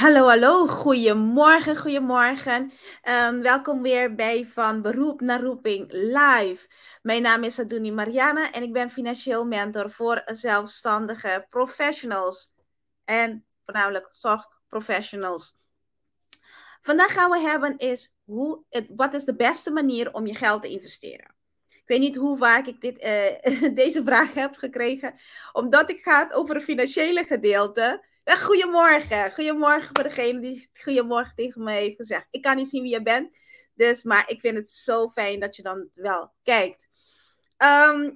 Hallo, hallo. Goedemorgen, goedemorgen. Um, welkom weer bij Van Beroep naar Roeping live. Mijn naam is Aduni Mariana en ik ben financieel mentor voor zelfstandige professionals. En voornamelijk zorgprofessionals. Vandaag gaan we hebben is hoe, wat is de beste manier om je geld te investeren? Ik weet niet hoe vaak ik dit, uh, deze vraag heb gekregen, omdat ik gaat over het financiële gedeelte. Goedemorgen. Goedemorgen voor degene die goedemorgen tegen me heeft gezegd. Ik kan niet zien wie je bent. Dus, maar ik vind het zo fijn dat je dan wel kijkt. Ehm,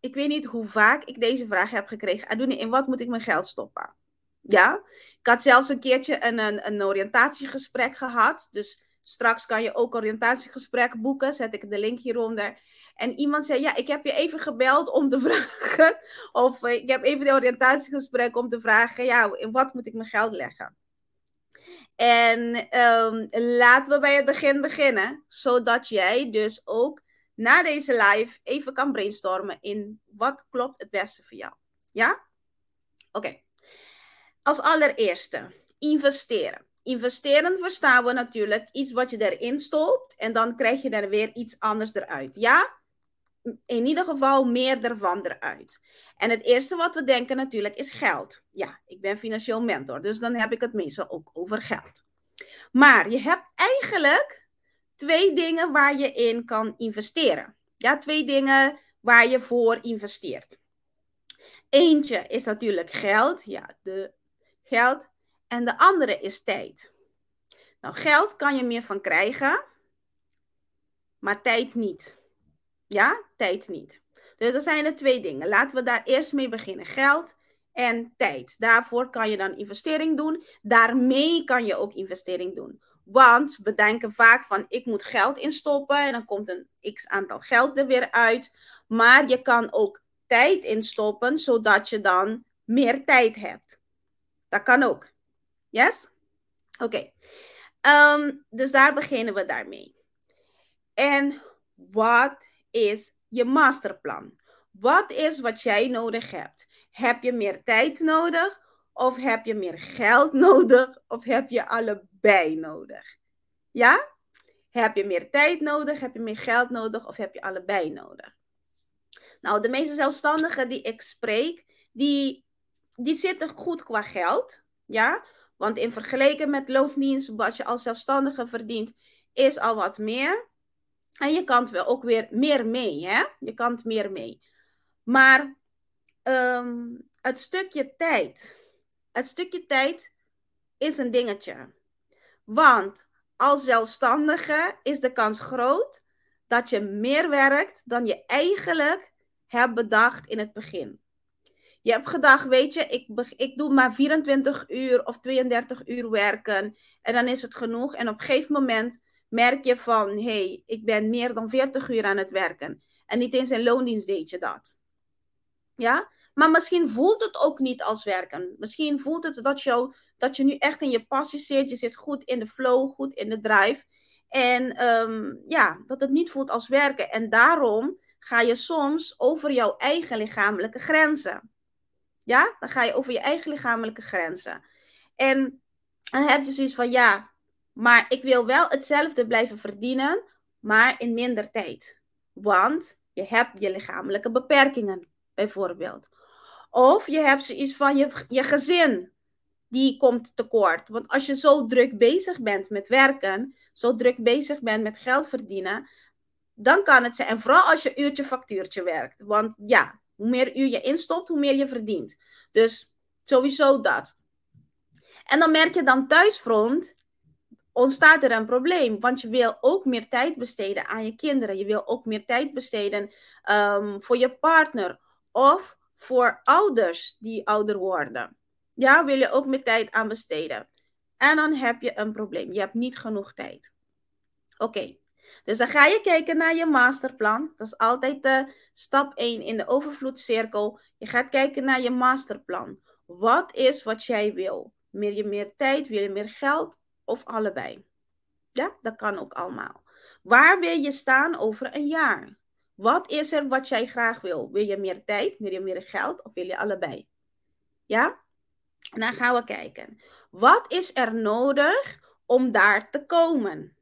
ik weet niet hoe vaak ik deze vraag heb gekregen. Adoene, in wat moet ik mijn geld stoppen? Ja, ik had zelfs een keertje een, een, een oriëntatiegesprek gehad. Dus straks kan je ook oriëntatiegesprek boeken. Zet ik de link hieronder. En iemand zei, ja, ik heb je even gebeld om te vragen, of eh, ik heb even de oriëntatiegesprek om te vragen, ja, in wat moet ik mijn geld leggen? En um, laten we bij het begin beginnen, zodat jij dus ook na deze live even kan brainstormen in wat klopt het beste voor jou. Ja? Oké. Als allereerste, investeren. Investeren verstaan we natuurlijk iets wat je erin stopt en dan krijg je er weer iets anders eruit. Ja? in ieder geval meer ervan eruit. En het eerste wat we denken natuurlijk is geld. Ja, ik ben financieel mentor, dus dan heb ik het meestal ook over geld. Maar je hebt eigenlijk twee dingen waar je in kan investeren. Ja, twee dingen waar je voor investeert. Eentje is natuurlijk geld, ja, de geld. En de andere is tijd. Nou, geld kan je meer van krijgen, maar tijd niet. Ja, tijd niet. Dus er zijn er twee dingen. Laten we daar eerst mee beginnen. Geld en tijd. Daarvoor kan je dan investering doen. Daarmee kan je ook investering doen. Want we denken vaak van ik moet geld instoppen en dan komt een x aantal geld er weer uit. Maar je kan ook tijd instoppen zodat je dan meer tijd hebt. Dat kan ook. Yes? Oké. Ehm, dus daar beginnen we daarmee. En wat is je masterplan. Wat is wat jij nodig hebt? Heb je meer tijd nodig? Of heb je meer geld nodig? Of heb je allebei nodig? Ja? Heb je meer tijd nodig? Heb je meer geld nodig? Of heb je allebei nodig? Nou, de meeste zelfstandigen die ik spreek, die, die zitten goed qua geld. Ja? Want in vergelijking met loondienst, wat je als zelfstandige verdient, is al wat meer. En je kan wel ook weer meer mee, hè? Je kan meer mee. Maar ehm, het stukje tijd, het stukje tijd is een dingetje. Want als zelfstandige is de kans groot dat je meer werkt dan je eigenlijk hebt bedacht in het begin. Je hebt gedacht, weet je, ik, ik doe maar 24 uur of 32 uur werken en dan is het genoeg. En op een gegeven moment merk je van, hé, hey, ik ben meer dan 40 uur aan het werken. En niet eens in loondienst deed je dat. Ja? Maar misschien voelt het ook niet als werken. Misschien voelt het dat, jou, dat je nu echt in je passie zit. Je zit goed in de flow, goed in de drive. En ehm, ja, dat het niet voelt als werken. En daarom ga je soms over jouw eigen lichamelijke grenzen. Ja, dan ga je over je eigen lichamelijke grenzen. En dan heb je zoiets van, ja, maar ik wil wel hetzelfde blijven verdienen, maar in minder tijd. Want je hebt je lichamelijke beperkingen, bijvoorbeeld. Of je hebt zoiets van je, je gezin, die komt tekort. Want als je zo druk bezig bent met werken, zo druk bezig bent met geld verdienen, dan kan het zijn. En vooral als je uurtje factuurtje werkt. Want ja, hoe meer uur je instopt, hoe meer je verdient. Dus sowieso dat. En dan merk je dan thuisfront, ontstaat er een probleem. Want je wil ook meer tijd besteden aan je kinderen. Je wil ook meer tijd besteden um, voor je partner. Of voor ouders die ouder worden. Ja, wil je ook meer tijd aan besteden. En dan heb je een probleem. Je hebt niet genoeg tijd. Oké, dus dan ga je kijken naar je masterplan. Dat is altijd de stap 1 in de overvloedcirkel. Je gaat kijken naar je masterplan. Wat is wat jij wil? Meer je meer tijd, wil je meer geld of allebei? Ja, dat kan ook allemaal. Waar wil je staan over een jaar? Wat is er wat jij graag wil? Wil je meer tijd, wil je meer geld of wil je allebei? Ja? En dan gaan we kijken. Wat is er nodig om daar te komen?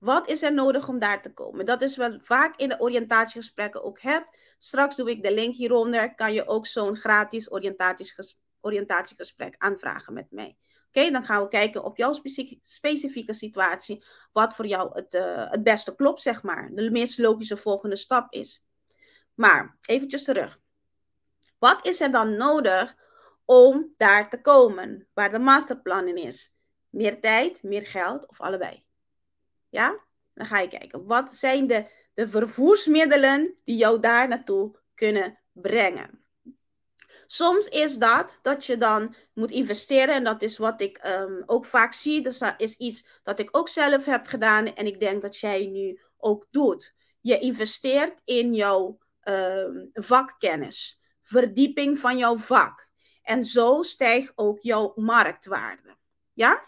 Wat is er nodig om daar te komen? Dat is wat vaak in de oriëntatiegesprekken ook heb. Straks doe ik de link hieronder. Kan je ook zo'n gratis oriëntatiegesprek aanvragen met mij. Oké, dan gaan we kijken op jouw specifieke situatie. Wat voor jou het, uh, het beste klopt, zeg maar. De meest logische volgende stap is. Maar eventjes terug. Wat is er dan nodig om daar te komen? Waar de masterplan in is. Meer tijd, meer geld of allebei? Ja? Dan ga je kijken. Wat zijn de, de vervoersmiddelen die jou daar naartoe kunnen brengen? Soms is dat dat je dan moet investeren. En dat is wat ik um, ook vaak zie. Dat is iets dat ik ook zelf heb gedaan. En ik denk dat jij nu ook doet. Je investeert in jouw um, vakkennis. Verdieping van jouw vak. En zo stijgt ook jouw marktwaarde. Ja?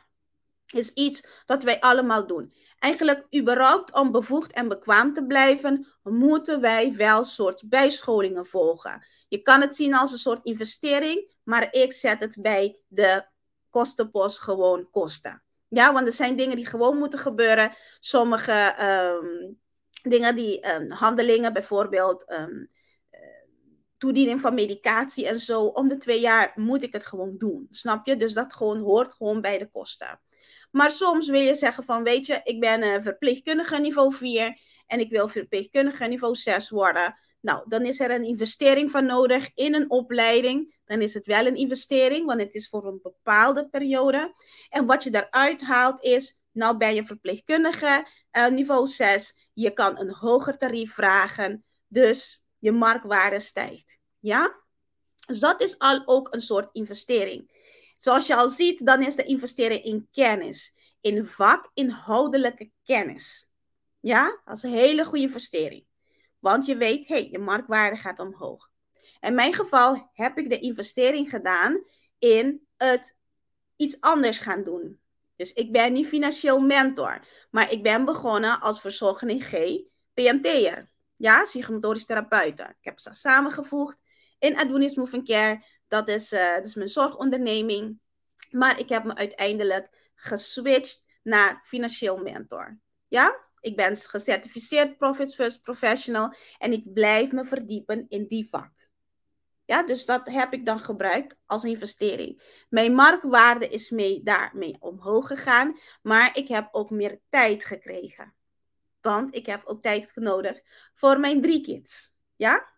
Is iets dat wij allemaal doen eigenlijk überhaupt om bevoegd en bekwaam te blijven, moeten wij wel soort bijscholingen volgen. Je kan het zien als een soort investering, maar ik zet het bij de kostenpost gewoon kosten. Ja, want er zijn dingen die gewoon moeten gebeuren. Sommige um, dingen die, um, handelingen, bijvoorbeeld um, toediening van medicatie en zo. Om de twee jaar moet ik het gewoon doen. Snap je? Dus dat gewoon hoort gewoon bij de kosten. Maar soms wil je zeggen van, weet je, ik ben een verpleegkundige niveau 4 en ik wil verpleegkundige niveau 6 worden. Nou, dan is er een investering van nodig in een opleiding. Dan is het wel een investering, want het is voor een bepaalde periode. En wat je daaruit haalt is, nou ben je verpleegkundige uh, niveau 6. Je kan een hoger tarief vragen, dus je marktwaarde stijgt. Ja? Dus dat is al ook een soort investering. Zoals je al ziet, dan is de investering in kennis, in vakinhoudelijke kennis. Ja, dat is een hele goede investering. Want je weet, hé, hey, je marktwaarde gaat omhoog. In mijn geval heb ik de investering gedaan in het iets anders gaan doen. Dus ik ben niet financieel mentor, maar ik ben begonnen als verzorgende G, PMT'er. Ja, psychomotorisch therapeuten. Ik heb ze samengevoegd in Adonis Moving Care dat is, uh, dat is mijn zorgonderneming. Maar ik heb me uiteindelijk geswitcht naar financieel mentor. Ja, ik ben gecertificeerd Profit First Professional en ik blijf me verdiepen in die vak. Ja, dus dat heb ik dan gebruikt als investering. Mijn marktwaarde is mee, daarmee omhoog gegaan, maar ik heb ook meer tijd gekregen. Want ik heb ook tijd nodig voor mijn drie kids. Ja?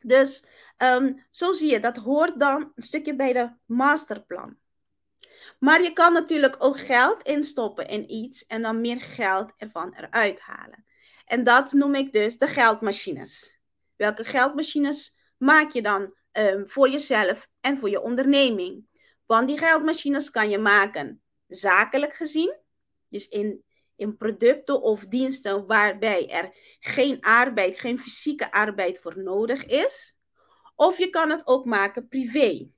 Dus ehm, zo zie je, dat hoort dan een stukje bij de masterplan. Maar je kan natuurlijk ook geld instoppen in iets en dan meer geld ervan eruit halen. En dat noem ik dus de geldmachines. Welke geldmachines maak je dan um, voor jezelf en voor je onderneming? Want die geldmachines kan je maken zakelijk gezien, dus in in producten of diensten waarbij er geen arbeid, geen fysieke arbeid voor nodig is. Of je kan het ook maken privé.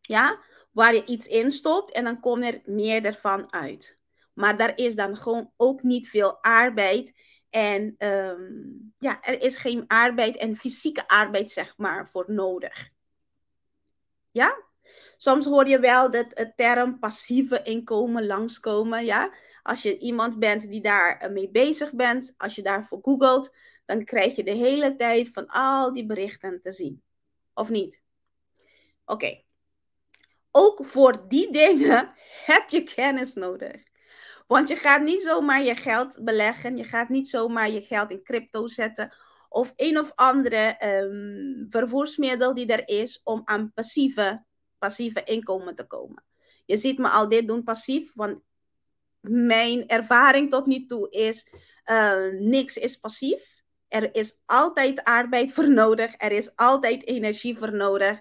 Ja, waar je iets instopt en dan komt er meer ervan uit. Maar daar is dan gewoon ook niet veel arbeid. En ehm, ja, er is geen arbeid en fysieke arbeid, zeg maar, voor nodig. Ja? Soms hoor je wel dat term passieve inkomen langskomen, ja. Als je iemand bent die daar eh, mee bezig bent, als je daarvoor googelt, dan krijg je de hele tijd van al die berichten te zien. Of niet? Oké. Ook voor die dingen heb je kennis nodig. Want je gaat niet zomaar je geld beleggen. Je gaat niet zomaar je geld in crypto zetten. Of een of andere um, vervoersmiddel die er is om aan passieve, passieve inkomen te komen. Je ziet me al dit doen passief, want mijn ervaring tot nu toe is, uh, niks is passief. Er is altijd arbeid voor nodig. Er is altijd energie voor nodig.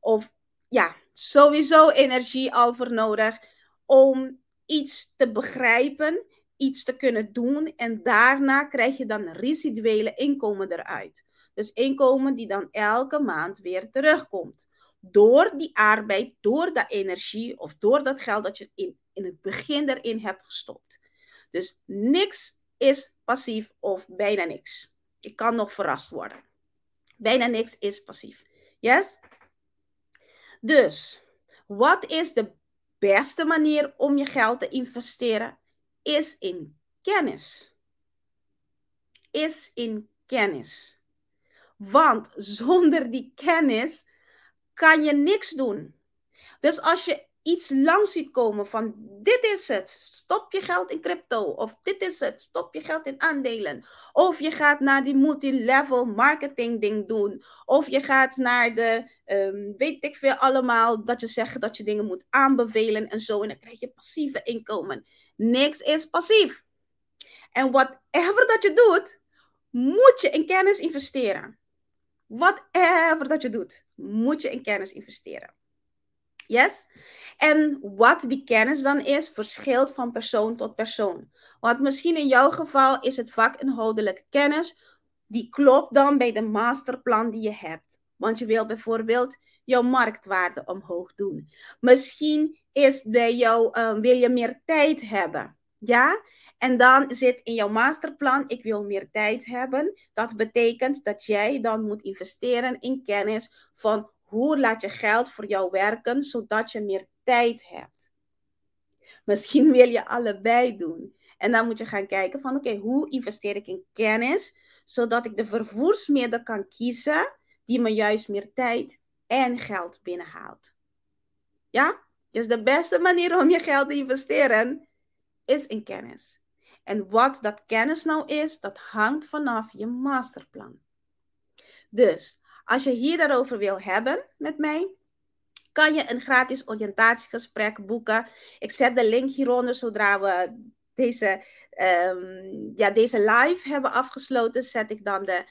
Of ja, sowieso energie al voor nodig. om iets te begrijpen, iets te kunnen doen en daarna krijg je dan residuele inkomen eruit. Dus inkomen die dan elke maand weer terugkomt. Door die arbeid, door dat energie of door dat geld dat je in, in het begin erin hebt gestopt. Dus niks is passief of bijna niks. Ik kan nog verrast worden. Bijna niks is passief. Yes? Dus, wat is de beste manier om je geld te investeren? Is in kennis. Is in kennis. Want zonder die kennis kan je niks doen. Dus als je iets langs ziet komen van dit is het, stop je geld in crypto. Of dit is het, stop je geld in aandelen. Of je gaat naar die multilevel marketing ding doen. Of je gaat naar de, um, weet ik veel allemaal, dat je zegt dat je dingen moet aanbevelen en zo. En dan krijg je passieve inkomen. Niks is passief. En whatever dat je doet, moet je in kennis investeren. Whatever dat je doet, moet je in kennis investeren. Yes? En wat die kennis dan is, verschilt van persoon tot persoon. Want misschien in jouw geval is het vakinhoudelijke kennis, die klopt dan bij de masterplan die je hebt. Want je wil bijvoorbeeld jouw marktwaarde omhoog doen. Misschien is bij jou, uh, wil je meer tijd hebben. Ja? En dan zit in jouw masterplan, ik wil meer tijd hebben. Dat betekent dat jij dan moet investeren in kennis van hoe laat je geld voor jou werken, zodat je meer tijd hebt. Misschien wil je allebei doen. En dan moet je gaan kijken van oké, hoe investeer ik in kennis, zodat ik de vervoersmiddel kan kiezen die me juist meer tijd en geld binnenhaalt. Ja? Dus de beste manier om je geld te investeren is in kennis. En wat dat kennis nou is, dat hangt vanaf je masterplan. Dus als je hier daarover wil hebben met mij, kan je een gratis oriëntatiegesprek boeken. Ik zet de link hieronder zodra we deze, um, ja, deze live hebben afgesloten. Zet ik dan de,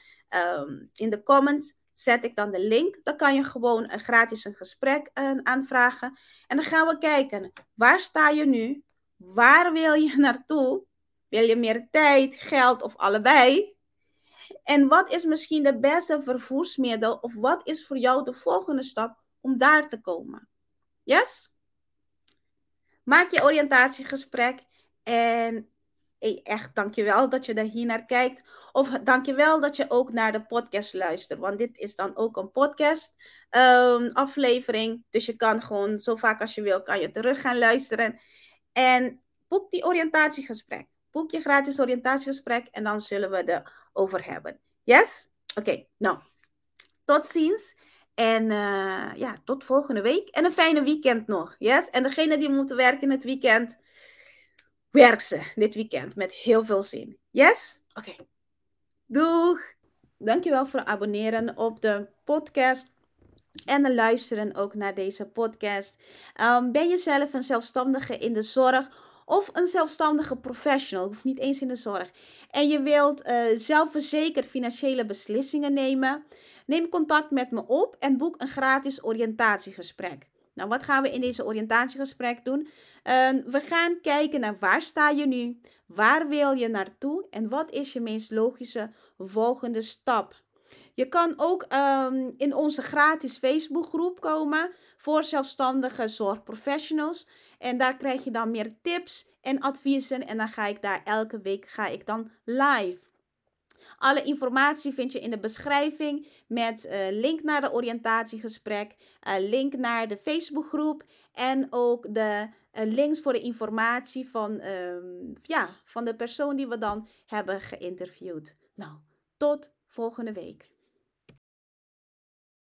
um, in de comments zet ik dan de link. Dan kan je gewoon een gratis een gesprek uh, aanvragen. En dan gaan we kijken, waar sta je nu? Waar wil je naartoe? Wil je meer tijd, geld of allebei? En wat is misschien de beste vervoersmiddel of wat is voor jou de volgende stap om daar te komen? Yes? Maak je oriëntatiegesprek en hey, echt dankjewel dat je daar hier naar kijkt. Of dankjewel dat je ook naar de podcast luistert, want dit is dan ook een podcast um, aflevering. Dus je kan gewoon zo vaak als je wil, kan je terug gaan luisteren. En boek die oriëntatiegesprek. Boek je gratis oriëntatiegesprek en dan zullen we het over hebben. Yes? Oké, nou, tot ziens. En uh, ja, tot volgende week. En een fijne weekend nog. Yes? En degene die moeten werken het weekend, werk ze dit weekend met heel veel zin. Yes? Oké. Okay. Doeg! Dankjewel voor het abonneren op de podcast. En luisteren ook naar deze podcast. Um, ben je zelf een zelfstandige in de zorg? Of een zelfstandige professional, hoeft niet eens in de zorg, en je wilt uh, zelfverzekerd financiële beslissingen nemen, neem contact met me op en boek een gratis oriëntatiegesprek. Nou, wat gaan we in deze oriëntatiegesprek doen? Uh, we gaan kijken naar waar sta je nu, waar wil je naartoe en wat is je meest logische volgende stap. Je kan ook um, in onze gratis Facebookgroep komen voor zelfstandige zorgprofessionals. En daar krijg je dan meer tips en adviezen. En dan ga ik daar elke week ga ik dan live. Alle informatie vind je in de beschrijving met uh, link naar de oriëntatiegesprek, uh, link naar de Facebookgroep en ook de uh, links voor de informatie van, um, ja, van de persoon die we dan hebben geïnterviewd. Nou, tot volgende week.